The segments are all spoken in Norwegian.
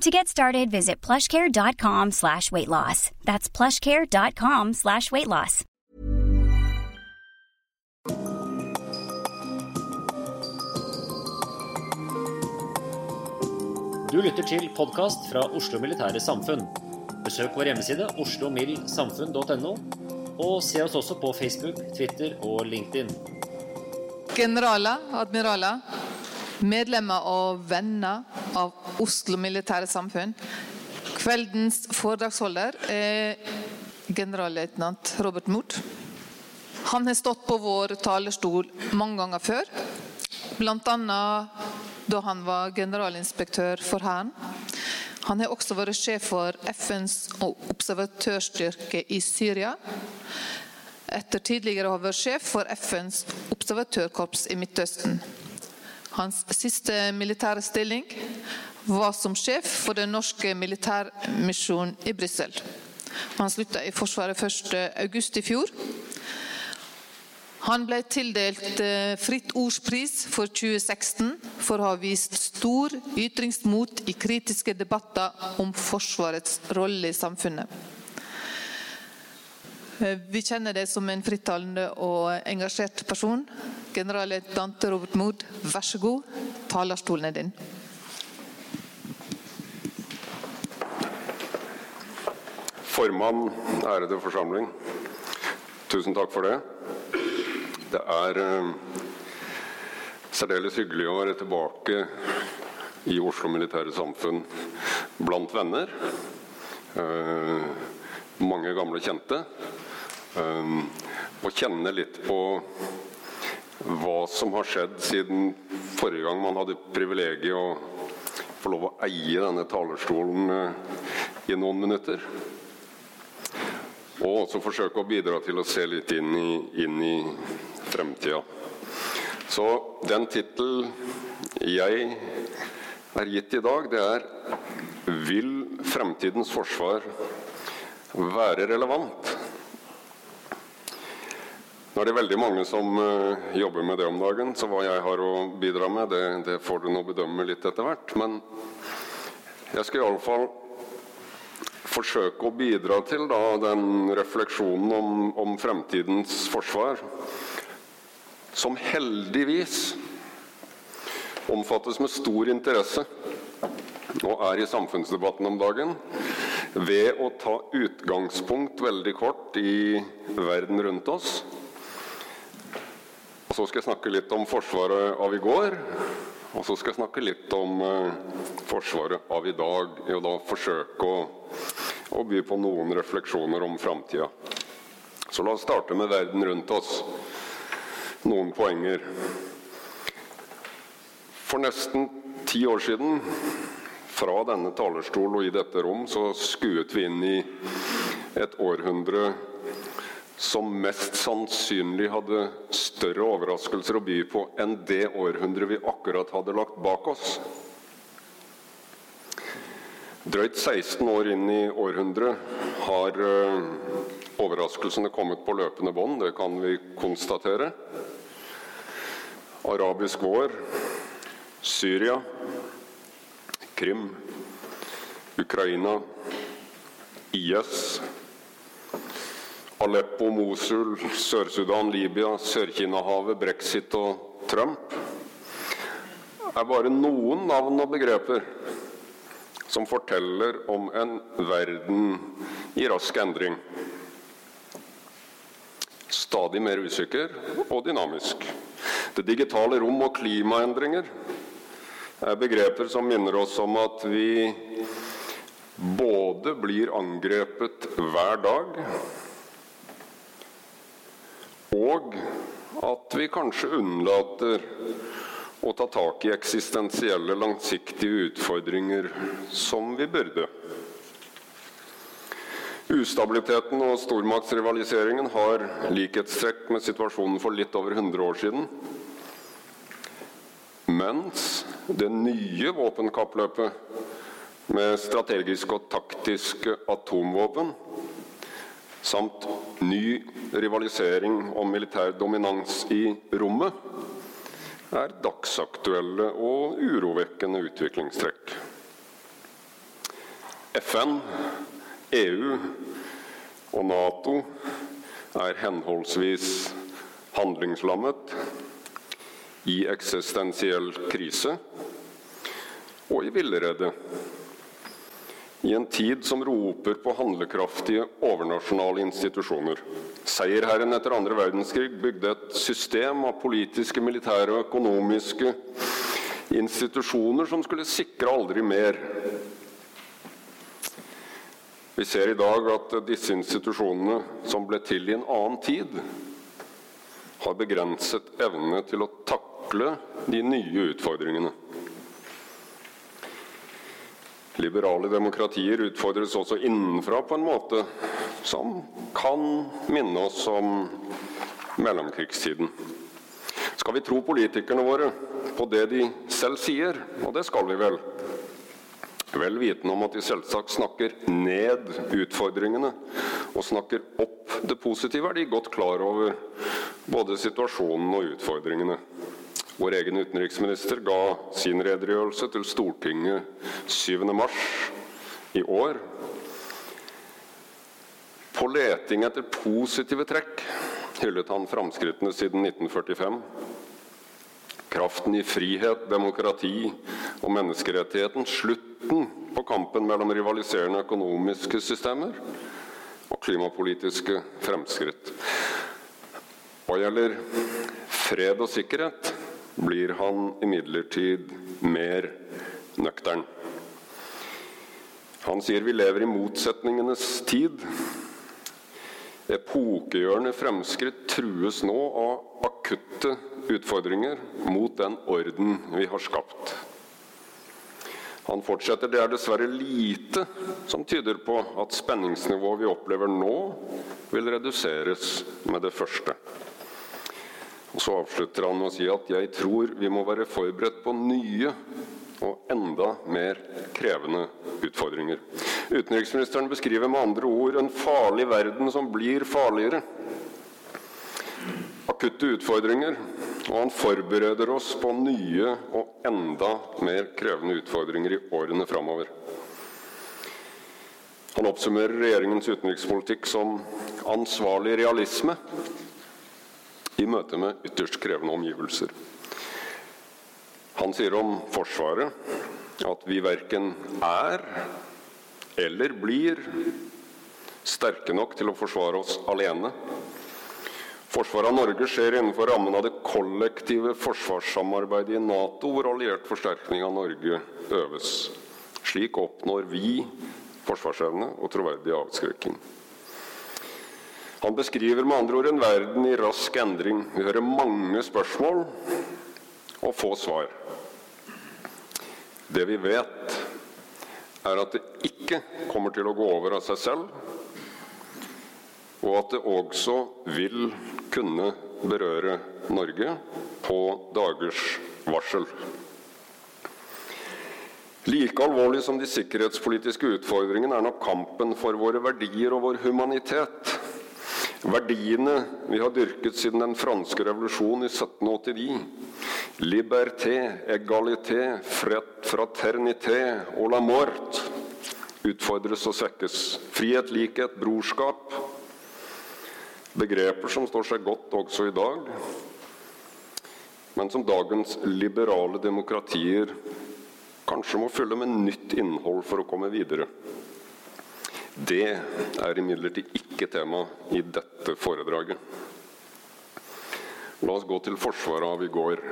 To get started, visit plushcare.com slash weight loss. That's plushcare.com slash weight loss. Du lytter til podkast fra Oslo Militære Samfunn. Besøk vår hjemmeside oslomildsamfunn.no, og se oss også på Facebook, Twitter og LinkedIn. Generaler, admiraler, medlemmer og venner av Oslo Militære Samfunn. Kveldens foredragsholder er generalløytnant Robert Mood. Han har stått på vår talerstol mange ganger før, bl.a. da han var generalinspektør for Hæren. Han har også vært sjef for FNs observatørstyrke i Syria. Etter tidligere å ha vært sjef for FNs observatørkorps i Midtøsten. Hans siste militære stilling var som sjef for den norske militærmisjonen i Brussel. Han slutta i Forsvaret 1.8 i fjor. Han ble tildelt Fritt Ords pris for 2016 for å ha vist stor ytringsmot i kritiske debatter om Forsvarets rolle i samfunnet. Vi kjenner deg som en frittalende og engasjert person. Generalløytnant Robert Mood, vær så god, talerstolen er din. Formann, ærede forsamling. Tusen takk for det. Det er eh, særdeles hyggelig å være tilbake i Oslo Militære Samfunn blant venner. Eh, mange gamle kjente. Og kjenne litt på hva som har skjedd siden forrige gang man hadde privilegiet å få lov å eie denne talerstolen uh, i noen minutter. Og også forsøke å bidra til å se litt inn i, inn i fremtida. Så den tittel jeg er gitt i dag, det er 'Vil fremtidens forsvar være relevant'? Nå er det veldig mange som uh, jobber med det om dagen, så hva jeg har å bidra med, det, det får du nå bedømme litt etter hvert. Men jeg skal iallfall forsøke å bidra til da, den refleksjonen om, om fremtidens forsvar, som heldigvis omfattes med stor interesse og er i samfunnsdebatten om dagen, ved å ta utgangspunkt veldig kort i verden rundt oss. Og Så skal jeg snakke litt om Forsvaret av i går, og så skal jeg snakke litt om eh, Forsvaret av i dag. Og da forsøke å, å by på noen refleksjoner om framtida. Så la oss starte med verden rundt oss. Noen poenger. For nesten ti år siden, fra denne talerstol og i dette rom, så skuet vi inn i et århundre som mest sannsynlig hadde større overraskelser å by på enn det århundret vi akkurat hadde lagt bak oss. Drøyt 16 år inn i århundret har uh, overraskelsene kommet på løpende bånd, det kan vi konstatere. Arabisk vår, Syria, Krim, Ukraina, IS, Aleppo, Mosul, Sør-Sudan, Libya, Sør-Kina-havet, brexit og Trump er bare noen navn og begreper som forteller om en verden i rask endring. Stadig mer usikker og dynamisk. Det digitale rom og klimaendringer er begreper som minner oss om at vi både blir angrepet hver dag, og at vi kanskje unnlater å ta tak i eksistensielle, langsiktige utfordringer som vi burde. Ustabiliteten og stormaktsrivaliseringen har likhetstrekk med situasjonen for litt over 100 år siden. Mens det nye våpenkappløpet med strategiske og taktiske atomvåpen samt ny rivalisering om militær dominans i rommet er dagsaktuelle og urovekkende utviklingstrekk. FN, EU og Nato er henholdsvis handlingslammet, i eksistensiell krise og i villrede. I en tid som roper på handlekraftige overnasjonale institusjoner. Seierherren etter andre verdenskrig bygde et system av politiske, militære og økonomiske institusjoner som skulle sikre aldri mer. Vi ser i dag at disse institusjonene, som ble til i en annen tid, har begrenset evne til å takle de nye utfordringene. Liberale demokratier utfordres også innenfra på en måte som kan minne oss om mellomkrigstiden. Skal vi tro politikerne våre på det de selv sier, og det skal vi vel, vel vitende om at de selvsagt snakker ned utfordringene og snakker opp det positive, er de godt klar over både situasjonen og utfordringene. Vår egen utenriksminister ga sin redegjørelse til Stortinget 7. mars i år. På leting etter positive trekk hyllet han framskrittene siden 1945. Kraften i frihet, demokrati og menneskerettigheten. Slutten på kampen mellom rivaliserende økonomiske systemer og klimapolitiske fremskritt. Hva gjelder fred og sikkerhet, blir han imidlertid mer nøktern. Han sier vi lever i motsetningenes tid. Epokegjørende fremskritt trues nå av akutte utfordringer mot den orden vi har skapt. Han fortsetter det er dessverre lite som tyder på at spenningsnivået vi opplever nå, vil reduseres med det første. Og Så avslutter han med å si at jeg tror vi må være forberedt på nye og enda mer krevende utfordringer. Utenriksministeren beskriver med andre ord en farlig verden som blir farligere. Akutte utfordringer, og han forbereder oss på nye og enda mer krevende utfordringer i årene framover. Han oppsummerer regjeringens utenrikspolitikk som ansvarlig realisme i møte med ytterst krevende omgivelser. Han sier om Forsvaret at vi verken er eller blir sterke nok til å forsvare oss alene. Forsvaret av Norge skjer innenfor rammen av det kollektive forsvarssamarbeidet i Nato, hvor alliert forsterkning av Norge øves. Slik oppnår vi forsvarsevne og troverdig avskrekking. Han beskriver med andre ord en verden i rask endring. Vi hører mange spørsmål og få svar. Det vi vet, er at det ikke kommer til å gå over av seg selv, og at det også vil kunne berøre Norge på dagers varsel. Like alvorlig som de sikkerhetspolitiske utfordringene er nok kampen for våre verdier og vår humanitet. Verdiene vi har dyrket siden den franske revolusjonen i 1789. Liberté, égalité, fraternité og la mort utfordres og svekkes. Frihet, likhet, brorskap. Begreper som står seg godt også i dag, men som dagens liberale demokratier kanskje må fylle med nytt innhold for å komme videre. Det er imidlertid ikke tema i dette foredraget. La oss gå til forsvaret av i går.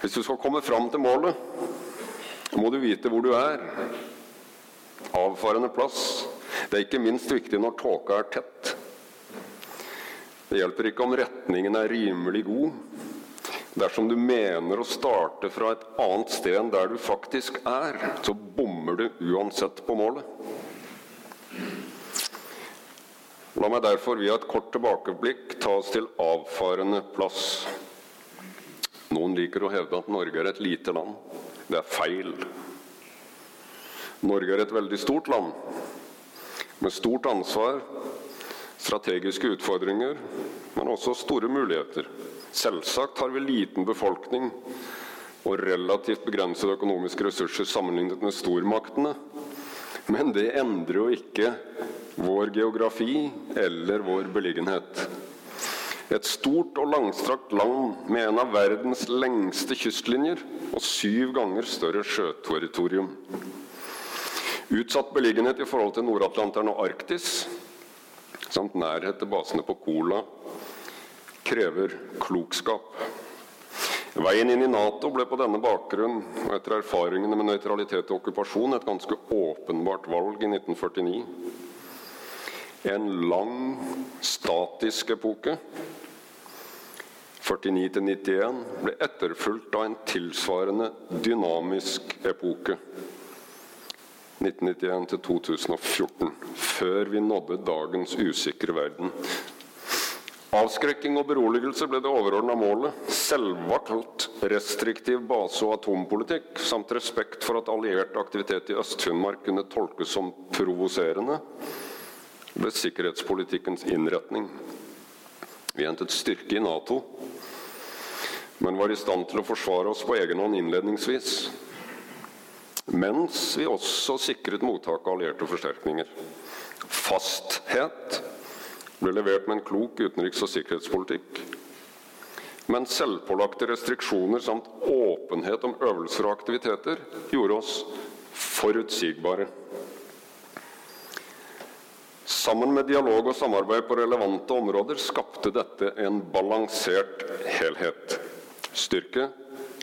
Hvis du skal komme fram til målet, må du vite hvor du er. Avfarende plass. Det er ikke minst viktig når tåka er tett. Det hjelper ikke om retningen er rimelig god. Dersom du mener å starte fra et annet sted enn der du faktisk er, så bommer du uansett på målet. La meg derfor via et kort tilbakeblikk ta oss til avfarende plass. Noen liker å hevde at Norge er et lite land. Det er feil. Norge er et veldig stort land med stort ansvar, strategiske utfordringer, men også store muligheter. Selvsagt har vi liten befolkning og relativt begrensede økonomiske ressurser sammenlignet med stormaktene. Men det endrer jo ikke vår geografi eller vår beliggenhet. Et stort og langstrakt land med en av verdens lengste kystlinjer og syv ganger større sjøterritorium. Utsatt beliggenhet i forhold til Nord-Atlanteren og Arktis, samt nærhet til basene på Kola, krever klokskap. Veien inn i Nato ble på denne bakgrunn og etter erfaringene med nøytralitet og okkupasjon et ganske åpenbart valg i 1949. En lang, statisk epoke 49-91 ble etterfulgt av en tilsvarende dynamisk epoke. 1991-2014, før vi nådde dagens usikre verden. Avskrekking og beroligelse ble det overordna målet. Selvvalgt restriktiv base- og atompolitikk samt respekt for at alliert aktivitet i Øst-Finnmark kunne tolkes som provoserende, ble sikkerhetspolitikkens innretning. Vi hentet styrke i Nato, men var i stand til å forsvare oss på egen hånd innledningsvis. Mens vi også sikret mottak av allierte forsterkninger. Fasthet ble levert med en klok utenriks- og sikkerhetspolitikk. Men selvpålagte restriksjoner samt åpenhet om øvelser og aktiviteter gjorde oss forutsigbare. Sammen med dialog og samarbeid på relevante områder skapte dette en balansert helhet. Styrke,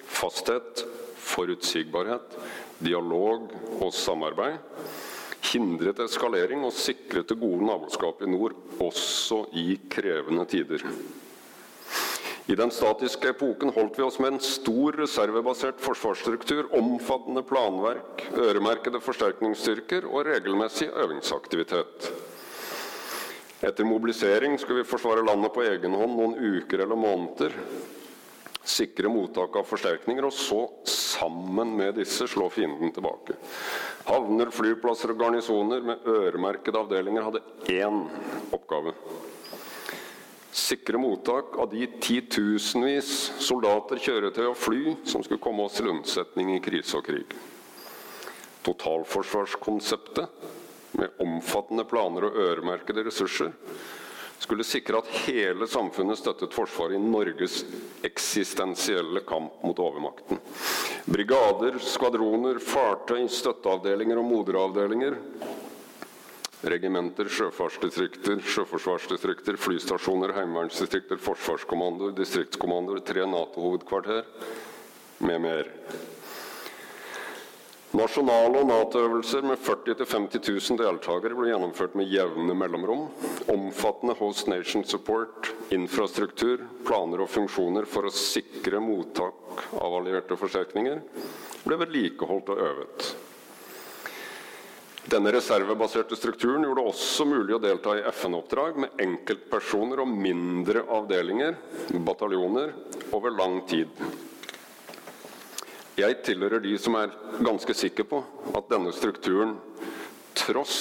fasthet, forutsigbarhet, dialog og samarbeid hindret eskalering og sikret det gode naboskapet i nord, også i krevende tider. I den statiske epoken holdt vi oss med en stor reservebasert forsvarsstruktur, omfattende planverk, øremerkede forsterkningsstyrker og regelmessig øvingsaktivitet. Etter mobilisering skulle vi forsvare landet på egen hånd noen uker eller måneder sikre mottak av forsterkninger, og så sammen med disse slå fienden tilbake. Havner, flyplasser og garnisoner med øremerkede avdelinger hadde én oppgave. Sikre mottak av de titusenvis soldater, kjøretøy og fly som skulle komme oss til unnsetning i krise og krig. Totalforsvarskonseptet, med omfattende planer og øremerkede ressurser, skulle sikre at hele samfunnet støttet Forsvaret i Norges eksistensielle kamp mot overmakten. Brigader, skvadroner, fartøy, støtteavdelinger og moderavdelinger. Regimenter, sjøfartsdistrikter, sjøforsvarsdistrikter, flystasjoner, heimevernsdistrikter, forsvarskommandoer, distriktskommandoer, tre Nato-hovedkvarter med mer. Nasjonale og Nato-øvelser med 40 000-50 000 deltakere ble gjennomført med jevne mellomrom. Omfattende Host Nation Support, infrastruktur, planer og funksjoner for å sikre mottak av allierte forsterkninger ble vedlikeholdt og øvet. Denne reservebaserte strukturen gjorde det også mulig å delta i FN-oppdrag med enkeltpersoner og mindre avdelinger, bataljoner, over lang tid. Jeg tilhører de som er ganske sikre på at denne strukturen, tross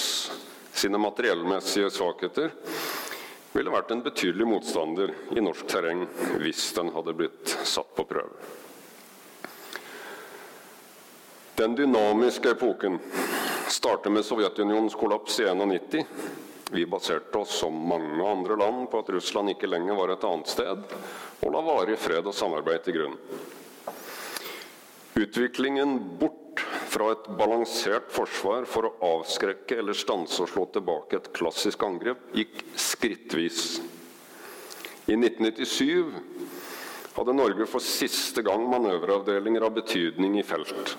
sine materiellmessige svakheter, ville vært en betydelig motstander i norsk terreng hvis den hadde blitt satt på prøve. Den dynamiske epoken starter med Sovjetunionens kollaps i 1991. Vi baserte oss som mange andre land på at Russland ikke lenger var et annet sted, og la varig fred og samarbeid til grunn. Utviklingen bort fra et balansert forsvar for å avskrekke eller stanse og slå tilbake et klassisk angrep gikk skrittvis. I 1997 hadde Norge for siste gang manøveravdelinger av betydning i felt.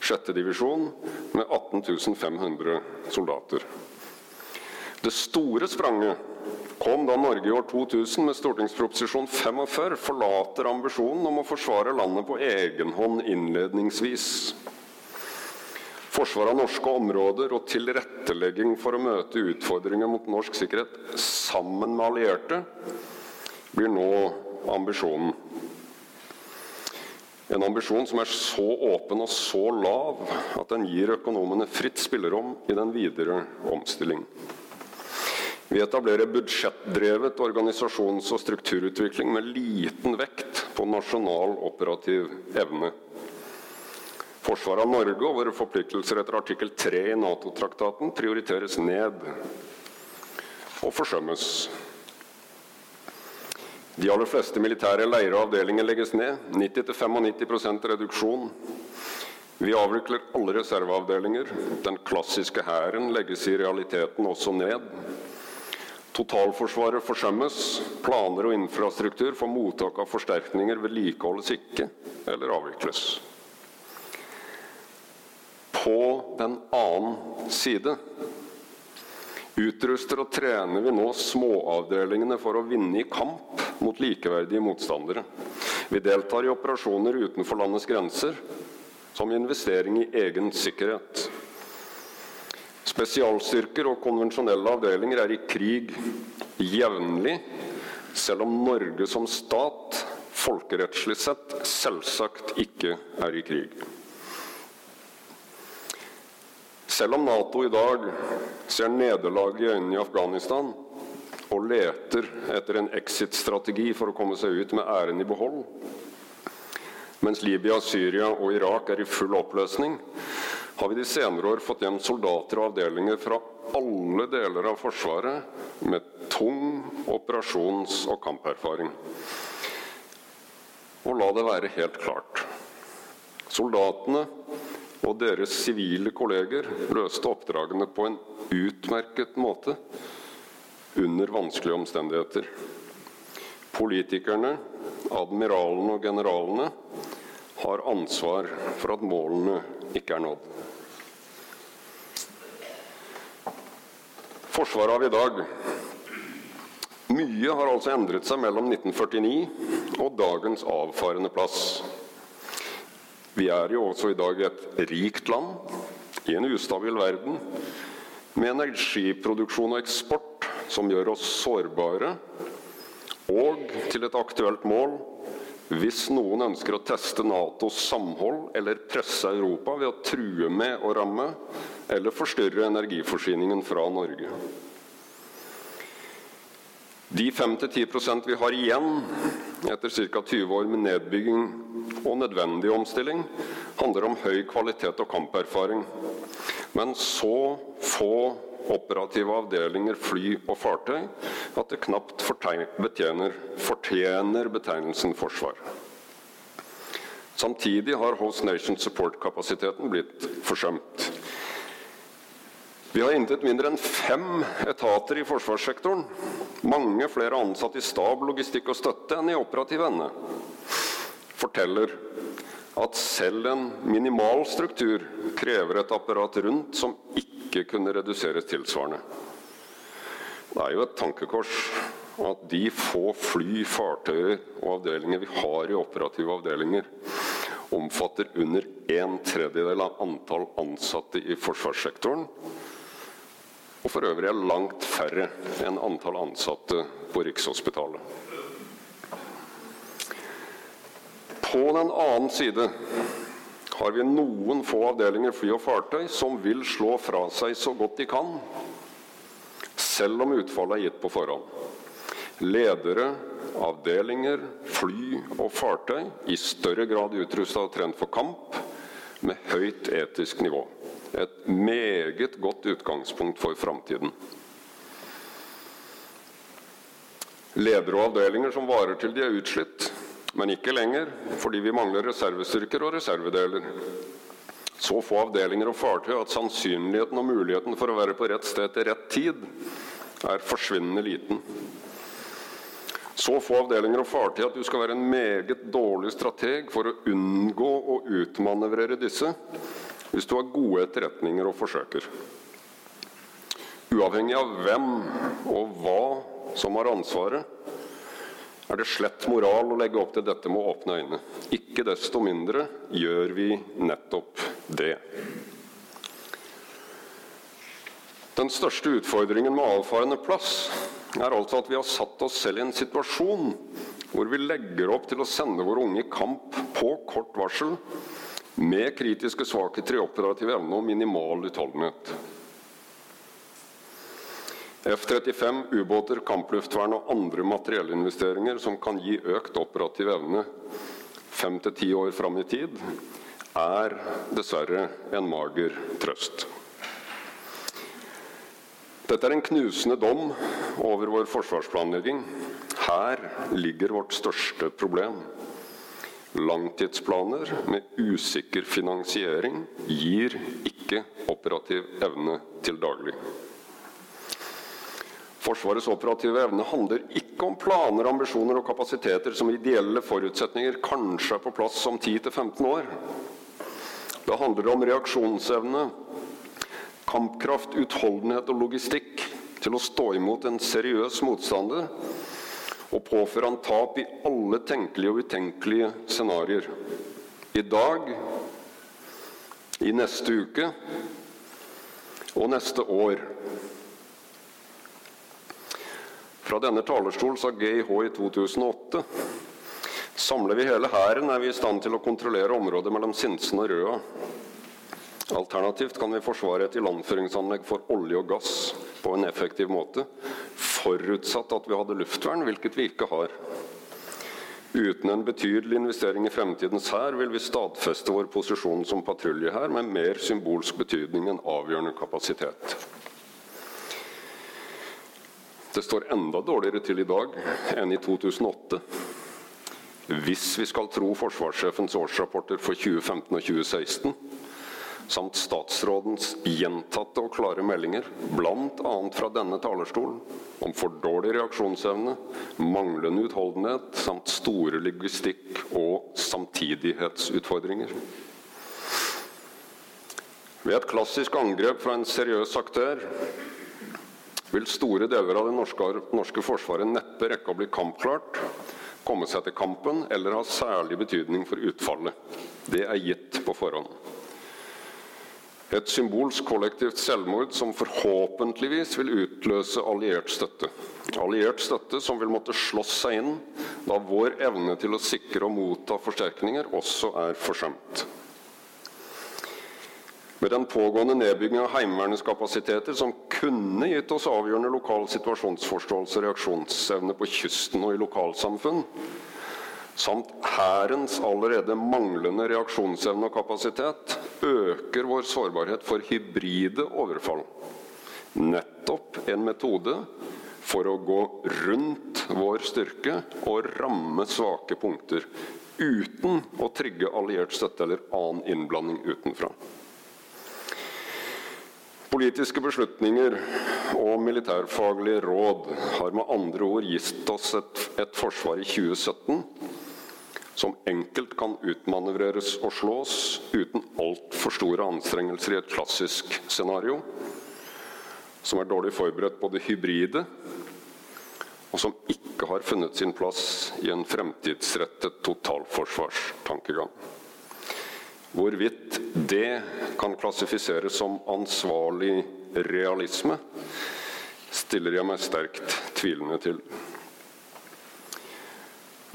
Sjette divisjon med 18 500 soldater. Det store spranget kom da Norge i år 2000 med stortingsproposisjon 45 forlater ambisjonen om å forsvare landet på egen hånd innledningsvis. Forsvar av norske områder og tilrettelegging for å møte utfordringer mot norsk sikkerhet sammen med allierte blir nå ambisjonen. En ambisjon som er så åpen og så lav at den gir økonomene fritt spillerom i den videre omstilling. Vi etablerer budsjettdrevet organisasjons- og strukturutvikling med liten vekt på nasjonal operativ evne. Forsvaret av Norge og våre forpliktelser etter artikkel 3 i Nato-traktaten prioriteres ned og forsømmes. De aller fleste militære leirer og avdelinger legges ned. 90-95% reduksjon. Vi avvikler alle reserveavdelinger. Den klassiske hæren legges i realiteten også ned. Totalforsvaret forsømmes. Planer og infrastruktur for mottak av forsterkninger vedlikeholdes ikke eller avvikles. På den annen side Utruster og trener vi nå småavdelingene for å vinne i kamp mot likeverdige motstandere. Vi deltar i operasjoner utenfor landets grenser, som investering i egen sikkerhet. Spesialstyrker og konvensjonelle avdelinger er i krig jevnlig, selv om Norge som stat folkerettslig sett selvsagt ikke er i krig. Selv om Nato i dag ser nederlag i øynene i Afghanistan og leter etter en exit-strategi for å komme seg ut med æren i behold, mens Libya, Syria og Irak er i full oppløsning, har vi de senere år fått hjem soldater og avdelinger fra alle deler av Forsvaret med tung operasjons- og kamperfaring. Og la det være helt klart. Soldatene og deres sivile kolleger løste oppdragene på en utmerket måte under vanskelige omstendigheter. Politikerne, admiralene og generalene har ansvar for at målene ikke er nådd. Forsvaret av i dag Mye har altså endret seg mellom 1949 og dagens avfarende plass. Vi er jo også i dag et rikt land i en ustabil verden med energiproduksjon og eksport som gjør oss sårbare, og til et aktuelt mål hvis noen ønsker å teste Natos samhold eller presse Europa ved å true med å ramme eller forstyrre energiforsyningen fra Norge. De 5-10% vi har igjen etter ca. 20 år med nedbygging og nødvendig omstilling, handler om høy kvalitet og kamperfaring. Men så få operative avdelinger, fly og fartøy at det knapt betjener, fortjener betegnelsen forsvar. Samtidig har Host Nation Support-kapasiteten blitt forsømt. Vi har intet mindre enn fem etater i forsvarssektoren. Mange flere ansatte i stab, logistikk og støtte enn i operativ ende forteller at selv en minimal struktur krever et apparat rundt som ikke kunne reduseres tilsvarende. Det er jo et tankekors at de få fly, fartøyer og avdelinger vi har i operative avdelinger, omfatter under en tredjedel av antall ansatte i forsvarssektoren, og for øvrig er langt færre enn antall ansatte på Rikshospitalet. På den annen side har vi noen få avdelinger fly og fartøy som vil slå fra seg så godt de kan, selv om utfallet er gitt på forhånd. Ledere, avdelinger, fly og fartøy i større grad utrusta og trent for kamp, med høyt etisk nivå. Et meget godt utgangspunkt for framtiden. Ledere og avdelinger som varer til de er utslitt, men ikke lenger fordi vi mangler reservestyrker og reservedeler. Så få avdelinger og fartøy at sannsynligheten og muligheten for å være på rett sted til rett tid er forsvinnende liten. Så få avdelinger og fartøy at du skal være en meget dårlig strateg for å unngå å utmanøvrere disse hvis du har gode etterretninger og forsøker. Uavhengig av hvem og hva som har ansvaret, er det slett moral å legge opp til dette med åpne øyne. Ikke desto mindre gjør vi nettopp det. Den største utfordringen med avfarende plass er altså at vi har satt oss selv i en situasjon hvor vi legger opp til å sende våre unge i kamp på kort varsel med kritiske svakheter i operativ evne og minimal utholdenhet. F-35, ubåter, kampluftvern og andre materiellinvesteringer som kan gi økt operativ evne fem til ti år fram i tid, er dessverre en mager trøst. Dette er en knusende dom over vår forsvarsplanlegging. Her ligger vårt største problem. Langtidsplaner med usikker finansiering gir ikke operativ evne til daglig. Forsvarets operative evne handler ikke om planer, ambisjoner og kapasiteter som ideelle forutsetninger kanskje er på plass om 10-15 år. Det handler om reaksjonsevne, kampkraft, utholdenhet og logistikk til å stå imot en seriøs motstander og påføre han tap i alle tenkelige og utenkelige scenarioer. I dag, i neste uke og neste år. Fra denne talerstol sa GIH i 2008 Samler vi hele hæren, er vi i stand til å kontrollere området mellom Sinsen og Røa. Alternativt kan vi forsvare et ilandføringsanlegg for olje og gass på en effektiv måte, forutsatt at vi hadde luftvern, hvilket vi ikke har. Uten en betydelig investering i fremtidens hær vil vi stadfeste vår posisjon som patruljehær med mer symbolsk betydning enn avgjørende kapasitet. Det står enda dårligere til i dag enn i 2008. Hvis vi skal tro forsvarssjefens årsrapporter for 2015 og 2016, samt statsrådens gjentatte og klare meldinger, bl.a. fra denne talerstolen, om for dårlig reaksjonsevne, manglende utholdenhet samt store logistikk- og samtidighetsutfordringer. Ved et klassisk angrep fra en seriøs aktør vil store deler av det norske, norske forsvaret neppe rekke å bli kampklart, komme seg til kampen eller ha særlig betydning for utfallet. Det er gitt på forhånd. Et symbolsk kollektivt selvmord som forhåpentligvis vil utløse alliert støtte. Alliert støtte som vil måtte slåss seg inn da vår evne til å sikre og motta forsterkninger også er forsømt. Med den pågående nedbygging av Heimevernets kapasiteter, som kunne gitt oss avgjørende lokal situasjonsforståelse og reaksjonsevne på kysten og i lokalsamfunn, samt Hærens allerede manglende reaksjonsevne og kapasitet, øker vår sårbarhet for hybride overfall. Nettopp en metode for å gå rundt vår styrke og ramme svake punkter, uten å trigge alliert støtte eller annen innblanding utenfra. Politiske beslutninger og militærfaglige råd har med andre ord gitt oss et, et forsvar i 2017 som enkelt kan utmanøvreres og slås uten altfor store anstrengelser i et klassisk scenario, som er dårlig forberedt på det hybride, og som ikke har funnet sin plass i en fremtidsrettet totalforsvarstankegang. Hvorvidt det kan klassifiseres som ansvarlig realisme, stiller jeg meg sterkt tvilende til.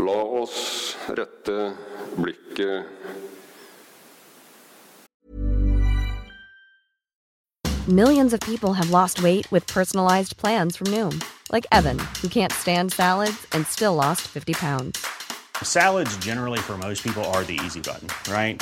La oss rette blikket Millions of people have lost weight with personalized plans from Noom, like Evan, who can't stand salads and still lost 50 pounds. Salads, generally, for most people, are the easy button, right?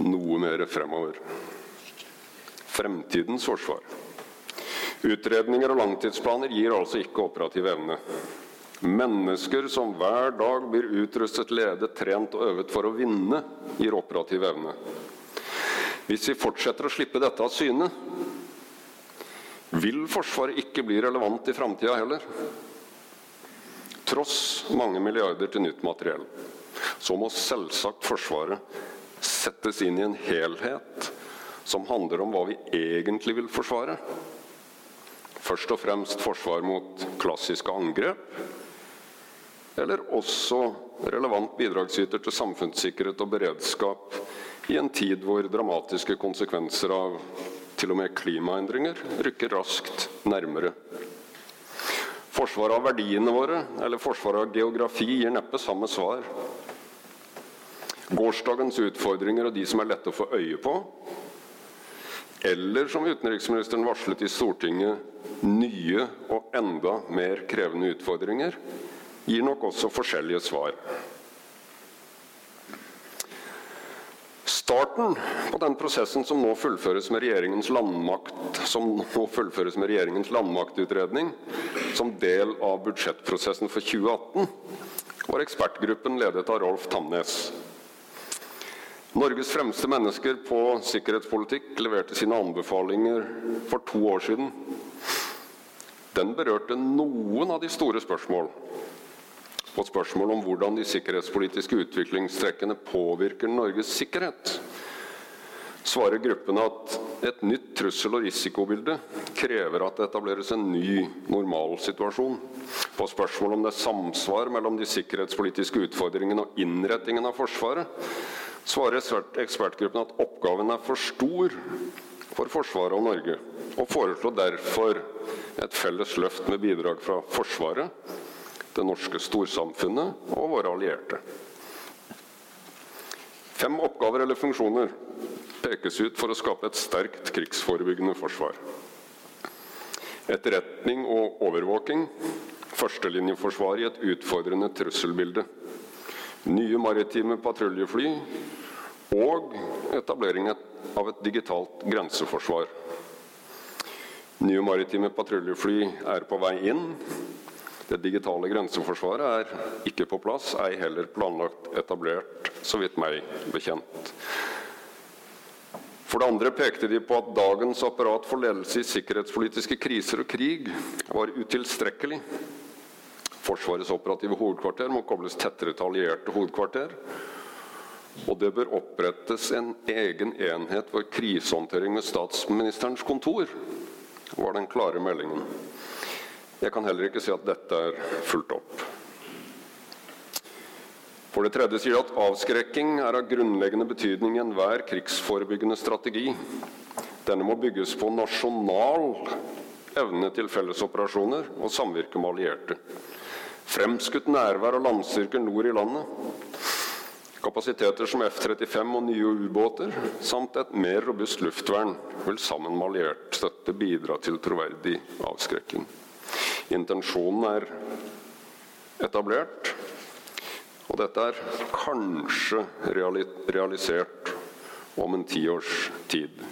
Noe mer fremover. Fremtidens forsvar. Utredninger og langtidsplaner gir altså ikke operativ evne. Mennesker som hver dag blir utrustet, ledet, trent og øvet for å vinne, gir operativ evne. Hvis vi fortsetter å slippe dette av syne, vil Forsvaret ikke bli relevant i framtida heller. Tross mange milliarder til nytt materiell, så må selvsagt Forsvaret settes inn i en helhet som handler om hva vi egentlig vil forsvare. Først og fremst forsvar mot klassiske angrep, eller også relevant bidragsyter til samfunnssikkerhet og beredskap i en tid hvor dramatiske konsekvenser av til og med klimaendringer rykker raskt nærmere. Forsvaret av verdiene våre eller forsvaret av geografi gir neppe samme svar. Gårsdagens utfordringer og de som er lette å få øye på, eller som utenriksministeren varslet i Stortinget, nye og enda mer krevende utfordringer, gir nok også forskjellige svar. Starten på den prosessen som nå fullføres med regjeringens landmakt, som fullføres med regjeringens landmaktutredning som del av budsjettprosessen for 2018, var ekspertgruppen ledet av Rolf Tamnes. Norges fremste mennesker på sikkerhetspolitikk leverte sine anbefalinger for to år siden. Den berørte noen av de store spørsmål. På spørsmål om hvordan de sikkerhetspolitiske utviklingstrekkene påvirker Norges sikkerhet, svarer gruppen at et nytt trussel- og risikobilde krever at det etableres en ny normalsituasjon. På spørsmål om det er samsvar mellom de sikkerhetspolitiske utfordringene og innrettingen av Forsvaret, svarer ekspertgruppen at oppgaven er for stor for Forsvaret og Norge, og foreslår derfor et felles løft med bidrag fra Forsvaret, det norske storsamfunnet og våre allierte. Fem oppgaver eller funksjoner pekes ut for å skape et sterkt krigsforebyggende forsvar. Etterretning og overvåking. Førstelinjeforsvar i et utfordrende trusselbilde. Nye maritime patruljefly. Og etablering av et digitalt grenseforsvar. Nye maritime patruljefly er på vei inn. Det digitale grenseforsvaret er ikke på plass, ei heller planlagt etablert, så vidt meg bekjent. For det andre pekte de på at dagens apparat for ledelse i sikkerhetspolitiske kriser og krig var utilstrekkelig. Forsvarets operative hovedkvarter må kobles tettere til allierte hovedkvarter. Og det bør opprettes en egen enhet for krisehåndtering ved statsministerens kontor, var den klare meldingen. Jeg kan heller ikke si at dette er fulgt opp. For det tredje sier de at avskrekking er av grunnleggende betydning i enhver krigsforebyggende strategi. Denne må bygges på nasjonal evne til fellesoperasjoner og samvirke med allierte. Fremskutt nærvær og landstyrker nord i landet. Kapasiteter som F-35 og nye ubåter, samt et mer robust luftvern, vil sammen med alliert støtte bidra til troverdig avskrekking. Intensjonen er etablert, og dette er kanskje realisert om en tiårs tid.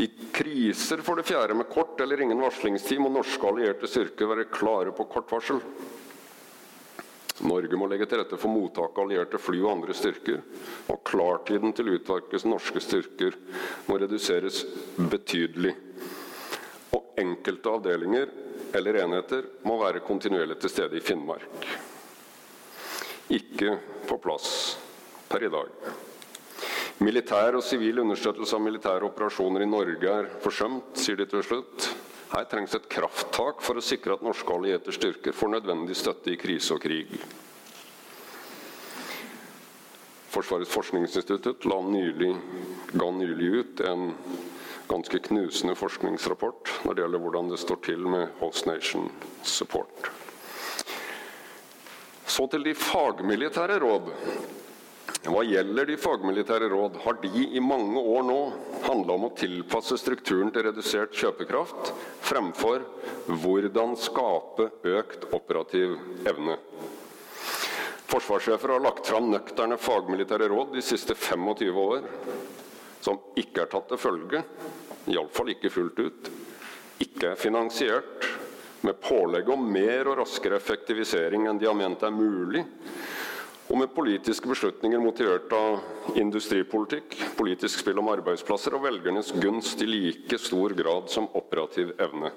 I kriser for det fjerde med kort eller ingen varslingstid må norske allierte styrker være klare på kort varsel. Norge må legge til rette for mottak av allierte fly og andre styrker. Og klartiden til utvalgtes norske styrker må reduseres betydelig. Og enkelte avdelinger eller enheter må være kontinuerlig til stede i Finnmark. Ikke på plass per i dag. Militær og sivil understøttelse av militære operasjoner i Norge er forsømt, sier de til slutt. Her trengs et krafttak for å sikre at norske allierte styrker får nødvendig støtte i krise og krig. Forsvarets forskningsinstitutt nylig, ga nylig ut en ganske knusende forskningsrapport når det gjelder hvordan det står til med Host Nation Support. Så til de fagmilitære råd. Hva gjelder de fagmilitære råd, har de i mange år nå handla om å tilpasse strukturen til redusert kjøpekraft, fremfor hvordan skape økt operativ evne. Forsvarssjefer har lagt fram nøkterne fagmilitære råd de siste 25 år, som ikke er tatt til følge, iallfall ikke fullt ut, ikke er finansiert, med pålegg om mer og raskere effektivisering enn de har ment er mulig, og med politiske beslutninger motivert av industripolitikk, politisk spill om arbeidsplasser og velgernes gunst i like stor grad som operativ evne.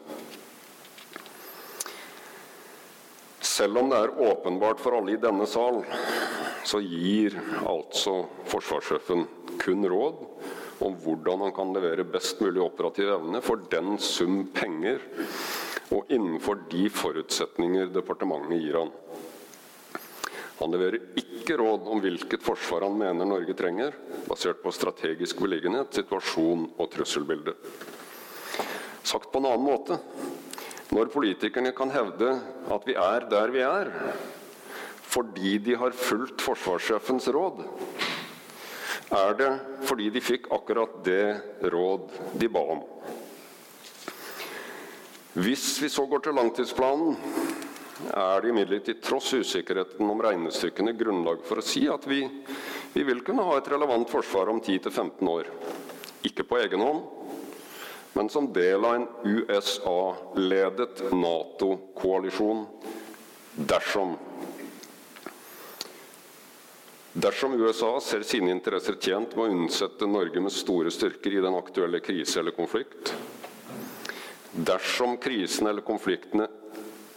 Selv om det er åpenbart for alle i denne sal, så gir altså forsvarssjefen kun råd om hvordan han kan levere best mulig operativ evne for den sum penger og innenfor de forutsetninger departementet gir han. Han leverer ikke råd om hvilket forsvar han mener Norge trenger, basert på strategisk beliggenhet, situasjon og trusselbilde. Sagt på en annen måte når politikerne kan hevde at vi er der vi er fordi de har fulgt forsvarssjefens råd, er det fordi de fikk akkurat det råd de ba om. Hvis vi så går til langtidsplanen, er det imidlertid tross usikkerheten om regnestykkene grunnlag for å si at vi, vi vil kunne ha et relevant forsvar om 10-15 år. Ikke på egen hånd, men som del av en USA-ledet Nato-koalisjon dersom Dersom USA ser sine interesser tjent med å unnsette Norge med store styrker i den aktuelle krise eller konflikt, dersom krisen eller konfliktene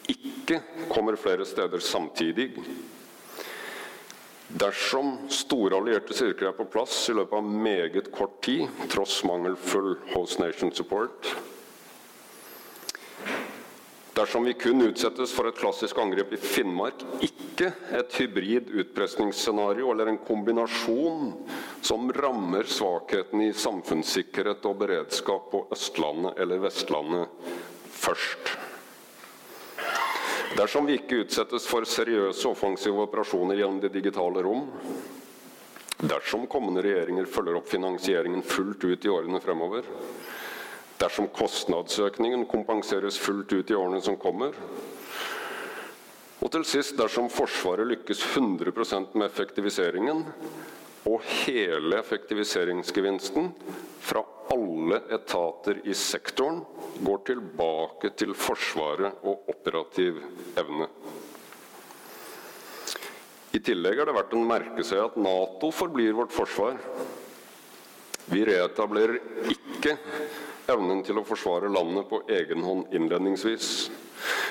ikke kommer flere steder samtidig. Dersom store allierte styrker er på plass i løpet av meget kort tid, tross mangelfull Host Nation support. Dersom vi kun utsettes for et klassisk angrep i Finnmark, ikke et hybrid utpressingsscenario eller en kombinasjon som rammer svakheten i samfunnssikkerhet og beredskap på Østlandet eller Vestlandet først. Dersom vi ikke utsettes for seriøse offensive operasjoner gjennom det digitale rom, dersom kommende regjeringer følger opp finansieringen fullt ut i årene fremover, dersom kostnadsøkningen kompenseres fullt ut i årene som kommer, og til sist dersom Forsvaret lykkes 100% med effektiviseringen, og hele effektiviseringsgevinsten fra alle etater i sektoren går tilbake til Forsvaret og operativ evne. I tillegg er det verdt å merke seg at Nato forblir vårt forsvar. Vi reetablerer ikke evnen til å forsvare landet på egen hånd innledningsvis.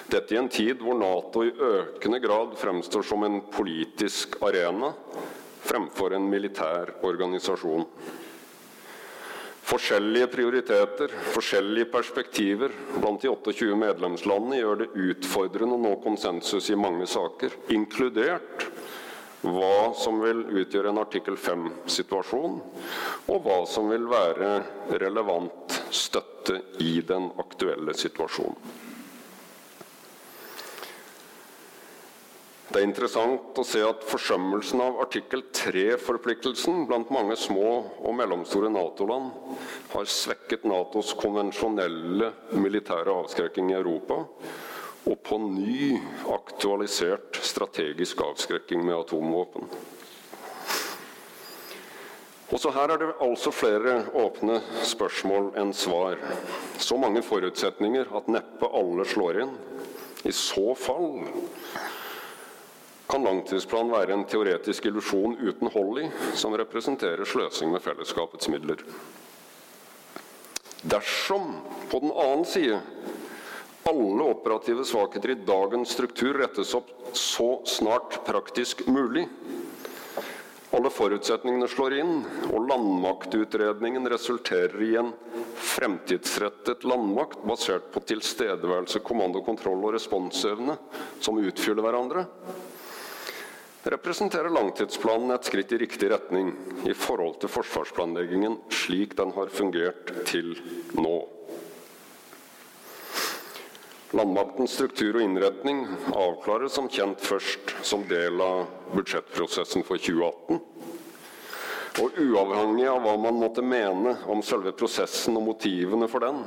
Dette i en tid hvor Nato i økende grad fremstår som en politisk arena fremfor en militær organisasjon. Forskjellige prioriteter, forskjellige perspektiver blant de 28 medlemslandene gjør det utfordrende å nå konsensus i mange saker, inkludert hva som vil utgjøre en artikkel 5-situasjon, og hva som vil være relevant støtte i den aktuelle situasjonen. Det er interessant å se at forsømmelsen av artikkel 3-forpliktelsen blant mange små og mellomstore Nato-land har svekket Natos konvensjonelle militære avskrekking i Europa, og på ny aktualisert strategisk avskrekking med atomvåpen. Også her er det altså flere åpne spørsmål enn svar. Så mange forutsetninger at neppe alle slår inn. I så fall kan langtidsplanen være en teoretisk illusjon uten hold i, som representerer sløsing med fellesskapets midler. Dersom, på den annen side, alle operative svakheter i dagens struktur rettes opp så snart praktisk mulig, alle forutsetningene slår inn, og landmaktutredningen resulterer i en fremtidsrettet landmakt basert på tilstedeværelse, kommando, kontroll og responsevne som utfyller hverandre, representerer langtidsplanen et skritt i riktig retning i forhold til forsvarsplanleggingen slik den har fungert til nå. Landmaktens struktur og innretning avklares som kjent først som del av budsjettprosessen for 2018. Og uavhengig av hva man måtte mene om selve prosessen og motivene for den,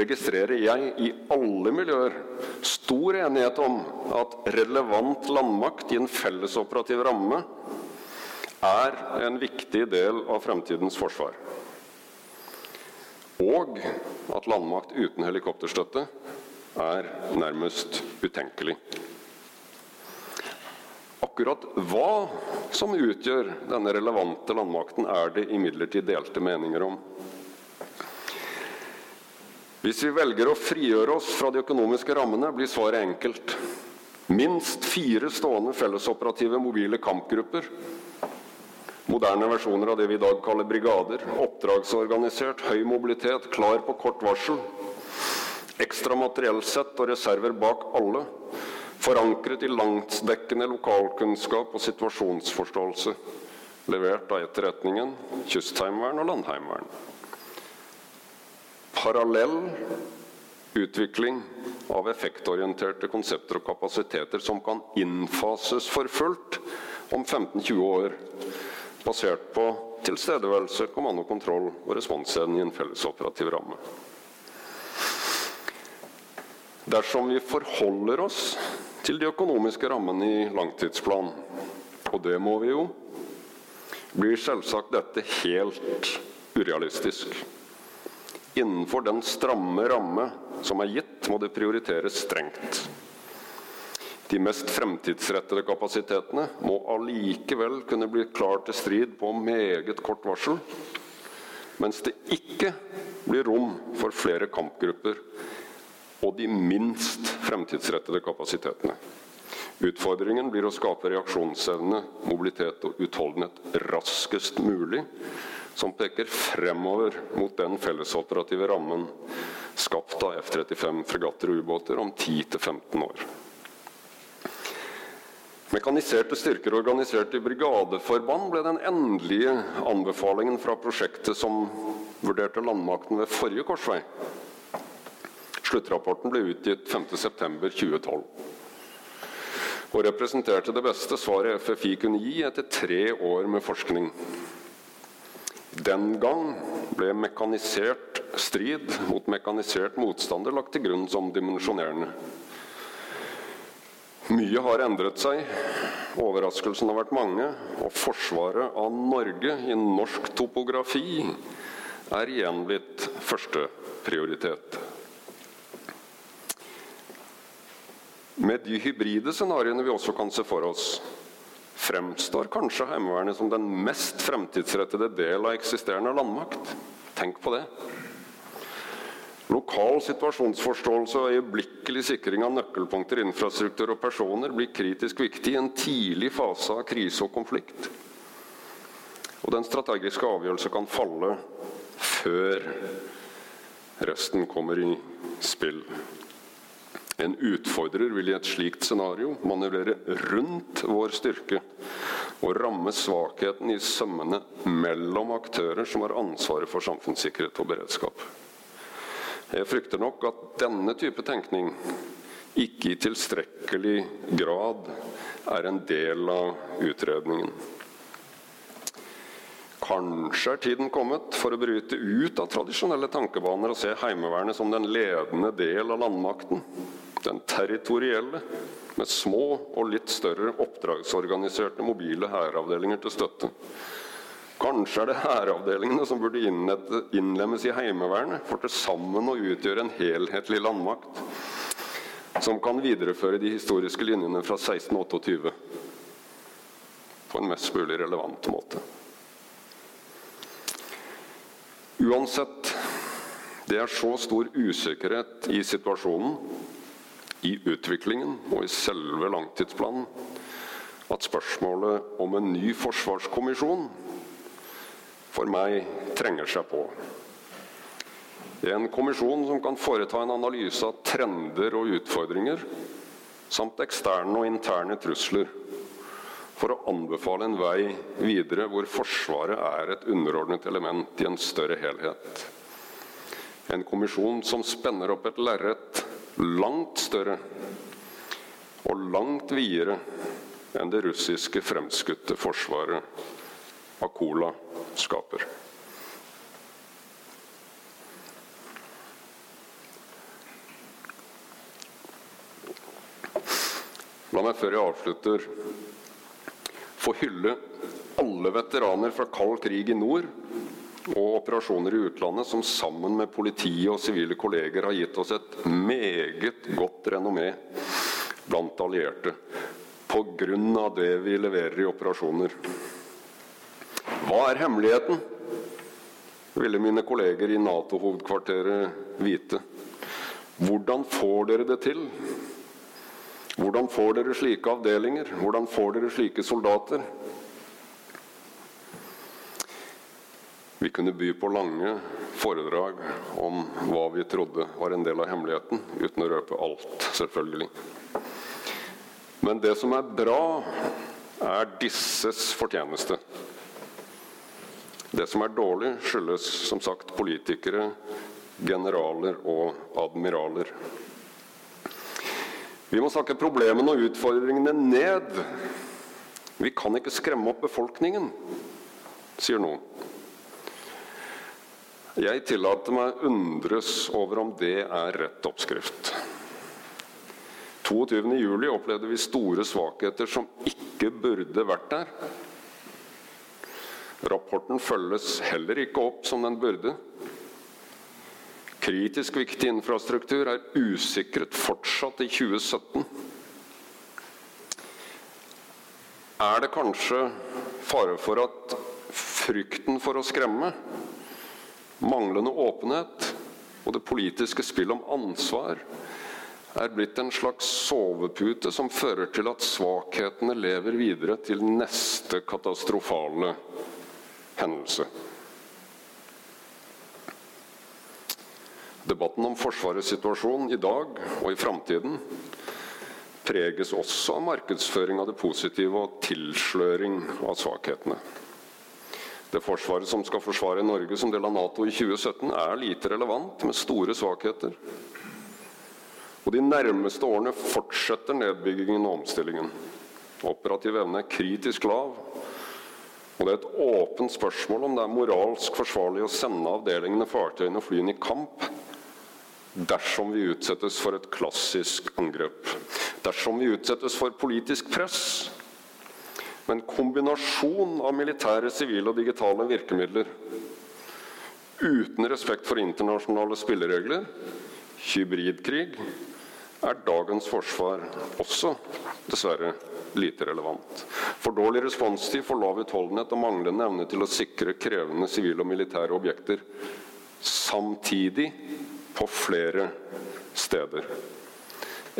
registrerer jeg i alle miljøer stor enighet om at relevant landmakt i en fellesoperativ ramme er en viktig del av fremtidens forsvar. Og at landmakt uten helikopterstøtte er nærmest utenkelig. Akkurat hva som utgjør denne relevante landmakten, er det imidlertid delte meninger om. Hvis vi velger å frigjøre oss fra de økonomiske rammene, blir svaret enkelt. Minst fire stående fellesoperative mobile kampgrupper. Moderne versjoner av det vi i dag kaller brigader. Oppdragsorganisert, høy mobilitet, klar på kort varsel. Ekstra materiellsett og reserver bak alle. Forankret i langtdekkende lokalkunnskap og situasjonsforståelse. Levert av Etterretningen, Kystheimevern og Landheimevern. Parallell utvikling av effektorienterte konsepter og kapasiteter som kan innfases for fullt om 15-20 år, basert på tilstedeværelse, kommando, kontroll og responsevne i en fellesoperativ ramme. Dersom vi forholder oss til de økonomiske rammene i langtidsplanen, og det må vi jo, blir selvsagt dette helt urealistisk. Innenfor den stramme ramme som er gitt, må det prioriteres strengt. De mest fremtidsrettede kapasitetene må allikevel kunne bli klar til strid på meget kort varsel, mens det ikke blir rom for flere kampgrupper og de minst fremtidsrettede kapasitetene. Utfordringen blir å skape reaksjonsevne, mobilitet og utholdenhet raskest mulig, som peker fremover mot den fellesoperative rammen skapt av F-35 fregatter og ubåter om 10-15 år. Mekaniserte styrker organisert i brigadeforband ble den endelige anbefalingen fra prosjektet som vurderte landmakten ved forrige korsvei. Sluttrapporten ble utgitt 5.9.2012 og representerte det beste svaret FFI kunne gi etter tre år med forskning. Den gang ble mekanisert strid mot mekanisert motstander lagt til grunn som dimensjonerende. Mye har endret seg, overraskelsene har vært mange, og forsvaret av Norge i norsk topografi er igjen blitt førsteprioritet. Med de hybride scenarioene vi også kan se for oss, fremstår kanskje Heimevernet som den mest fremtidsrettede del av eksisterende landmakt. Tenk på det. Lokal situasjonsforståelse og øyeblikkelig sikring av nøkkelpunkter, infrastruktur og personer blir kritisk viktig i en tidlig fase av krise og konflikt. Og den strategiske avgjørelse kan falle før resten kommer i spill. En utfordrer vil i et slikt scenario manøvrere rundt vår styrke og ramme svakheten i sømmene mellom aktører som har ansvaret for samfunnssikkerhet og beredskap. Jeg frykter nok at denne type tenkning ikke i tilstrekkelig grad er en del av utredningen. Kanskje er tiden kommet for å bryte ut av tradisjonelle tankebaner og se Heimevernet som den ledende del av landmakten den territorielle, med små og litt større oppdragsorganiserte mobile hæravdelinger til støtte. Kanskje er det hæravdelingene som burde innlemmes i Heimevernet for til sammen å utgjøre en helhetlig landmakt som kan videreføre de historiske linjene fra 1628 på en mest mulig relevant måte. Uansett, det er så stor usikkerhet i situasjonen, i utviklingen og i selve langtidsplanen at spørsmålet om en ny forsvarskommisjon for meg trenger seg på. En kommisjon som kan foreta en analyse av trender og utfordringer, samt eksterne og interne trusler, for å anbefale en vei videre hvor Forsvaret er et underordnet element i en større helhet. En kommisjon som spenner opp et lerret langt større og langt videre enn det russiske fremskutte forsvaret Akola skaper. La meg før jeg avslutter få hylle alle veteraner fra kald krig i nord og operasjoner i utlandet som sammen med politiet og sivile kolleger har gitt oss et meget godt renommé blant allierte pga. det vi leverer i operasjoner. Hva er hemmeligheten? ville mine kolleger i Nato-hovedkvarteret vite. Hvordan får dere det til? Hvordan får dere slike avdelinger? Hvordan får dere slike soldater? Vi kunne by på lange foredrag om hva vi trodde var en del av hemmeligheten, uten å røpe alt, selvfølgelig. Men det som er bra, er disses fortjeneste. Det som er dårlig, skyldes som sagt politikere, generaler og admiraler. Vi må snakke problemene og utfordringene ned. Vi kan ikke skremme opp befolkningen, sier noen. Jeg tillater meg undres over om det er rett oppskrift. 22.07 opplevde vi store svakheter som ikke burde vært der. Rapporten følges heller ikke opp som den burde. Kritisk viktig infrastruktur er usikret fortsatt i 2017. Er det kanskje fare for at frykten for å skremme, manglende åpenhet og det politiske spill om ansvar er blitt en slags sovepute som fører til at svakhetene lever videre til neste katastrofale hendelse. Debatten om Forsvarets situasjon i dag og i framtiden preges også av markedsføring av det positive og tilsløring av svakhetene. Det Forsvaret som skal forsvare Norge som del av Nato i 2017, er lite relevant, med store svakheter. Og De nærmeste årene fortsetter nedbyggingen og omstillingen. Operativ evne er kritisk lav, og Det er et åpent spørsmål om det er moralsk forsvarlig å sende avdelingene, fartøyene og flyene i kamp dersom vi utsettes for et klassisk angrep. Dersom vi utsettes for politisk press. Med en kombinasjon av militære, sivile og digitale virkemidler uten respekt for internasjonale spilleregler, hybridkrig, er dagens forsvar også dessverre lite relevant. For dårlig responstid, for lav utholdenhet og manglende evne til å sikre krevende sivile og militære objekter samtidig på flere steder.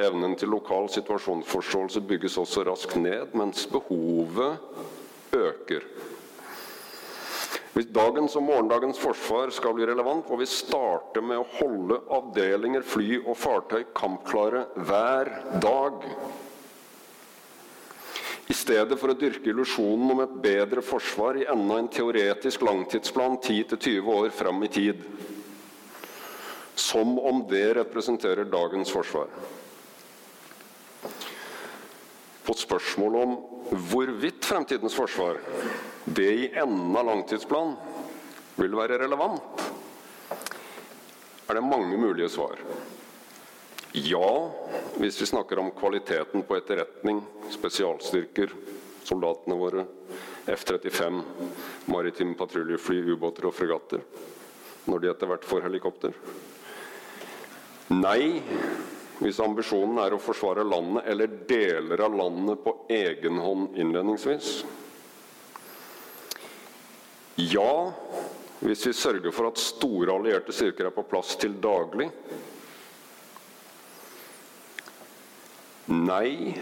Evnen til lokal situasjonsforståelse bygges også raskt ned, mens behovet øker. Hvis dagens og morgendagens forsvar skal bli relevant, må vi starte med å holde avdelinger, fly og fartøy kampklare hver dag. I stedet for å dyrke illusjonen om et bedre forsvar i enda en teoretisk langtidsplan 10-20 år fram i tid. Som om det representerer dagens forsvar. På spørsmål om hvorvidt fremtidens forsvar, det i enden av langtidsplanen, vil være relevant, er det mange mulige svar. Ja, hvis vi snakker om kvaliteten på etterretning, spesialstyrker, soldatene våre, F-35, maritime patruljefly, ubåter og fregatter, når de etter hvert får helikopter. Nei hvis ambisjonen er å forsvare landet eller deler av landet på egen hånd innledningsvis. Ja hvis vi sørger for at store allierte styrker er på plass til daglig. Nei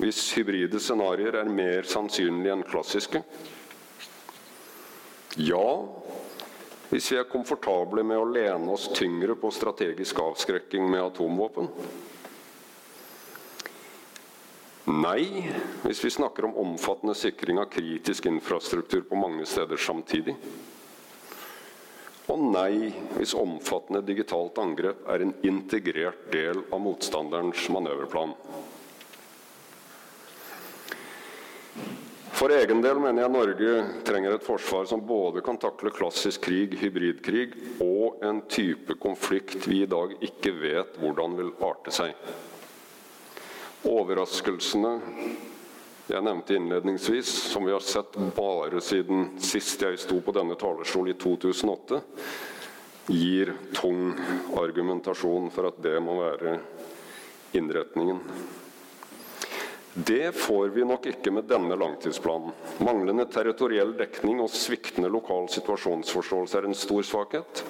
hvis hybride scenarioer er mer sannsynlige enn klassiske. Ja hvis vi er komfortable med å lene oss tyngre på strategisk avskrekking med atomvåpen. Nei hvis vi snakker om omfattende sikring av kritisk infrastruktur på mange steder samtidig. Og nei hvis omfattende digitalt angrep er en integrert del av motstanderens manøverplan. For egen del mener jeg Norge trenger et forsvar som både kan takle klassisk krig, hybridkrig og en type konflikt vi i dag ikke vet hvordan vil arte seg. Overraskelsene jeg nevnte innledningsvis, som vi har sett bare siden sist jeg sto på denne talerstol i 2008, gir tung argumentasjon for at det må være innretningen. Det får vi nok ikke med denne langtidsplanen. Manglende territoriell dekning og sviktende lokal situasjonsforståelse er en stor svakhet.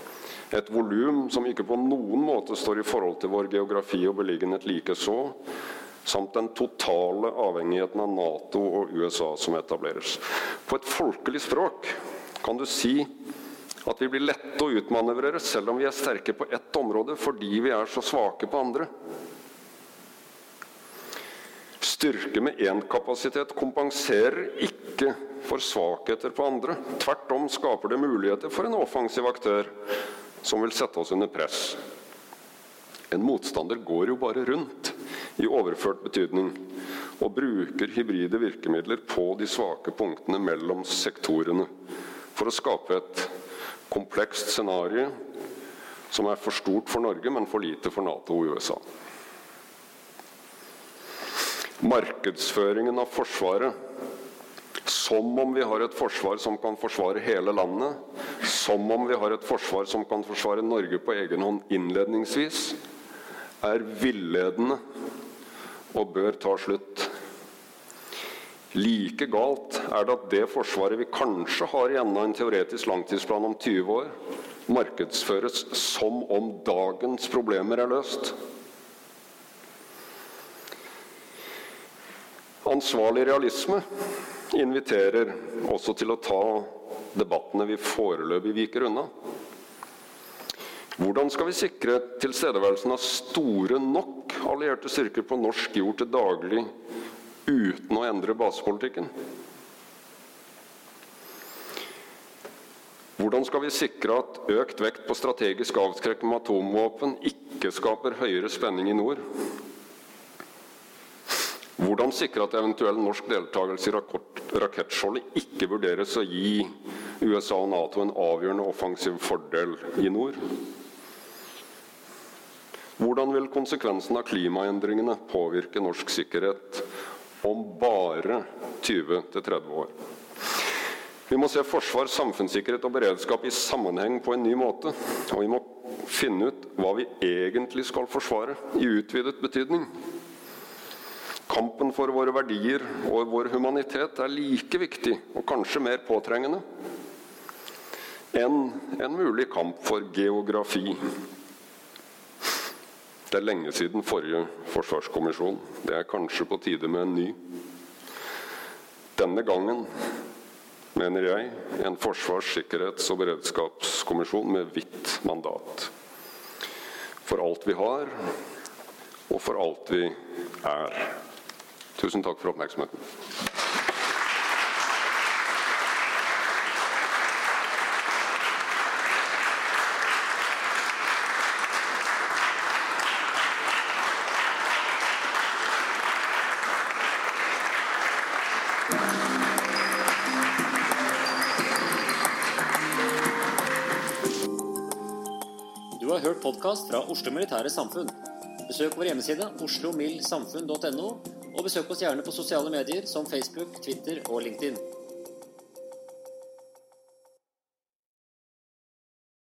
Et volum som ikke på noen måte står i forhold til vår geografi og beliggenhet likeså, samt den totale avhengigheten av Nato og USA som etableres. På et folkelig språk kan du si at vi blir lette å utmanøvrere selv om vi er sterke på ett område fordi vi er så svake på andre. Styrke med én kapasitet kompenserer ikke for svakheter på andre. Tvert om skaper det muligheter for en offensiv aktør som vil sette oss under press. En motstander går jo bare rundt i overført betydning og bruker hybride virkemidler på de svake punktene mellom sektorene for å skape et komplekst scenario som er for stort for Norge, men for lite for Nato og USA. Markedsføringen av Forsvaret som om vi har et forsvar som kan forsvare hele landet, som om vi har et forsvar som kan forsvare Norge på egen hånd innledningsvis, er villedende og bør ta slutt. Like galt er det at det forsvaret vi kanskje har i enda en teoretisk langtidsplan om 20 år, markedsføres som om dagens problemer er løst. Ansvarlig realisme inviterer også til å ta debattene vi foreløpig viker unna. Hvordan skal vi sikre tilstedeværelsen av store nok allierte styrker på norsk jord til daglig uten å endre basepolitikken? Hvordan skal vi sikre at økt vekt på strategisk avskrekking med atomvåpen ikke skaper høyere spenning i nord? Hvordan sikre at eventuell norsk deltakelse i rakettskjoldet ikke vurderes å gi USA og Nato en avgjørende offensiv fordel i nord? Hvordan vil konsekvensen av klimaendringene påvirke norsk sikkerhet om bare 20-30 år? Vi må se forsvar, samfunnssikkerhet og beredskap i sammenheng på en ny måte. Og vi må finne ut hva vi egentlig skal forsvare, i utvidet betydning. Kampen for våre verdier og vår humanitet er like viktig, og kanskje mer påtrengende, enn en mulig kamp for geografi. Det er lenge siden forrige forsvarskommisjon. Det er kanskje på tide med en ny. Denne gangen mener jeg en forsvars-, sikkerhets- og beredskapskommisjon med hvitt mandat. For alt vi har, og for alt vi er. Tusen takk for oppmerksomheten. Hørt podkast fra Oslo Militære Samfunn. Besøk vår hjemmeside oslomildsamfunn.no, og besøk oss gjerne på sosiale medier som Facebook, Twitter og LinkedIn.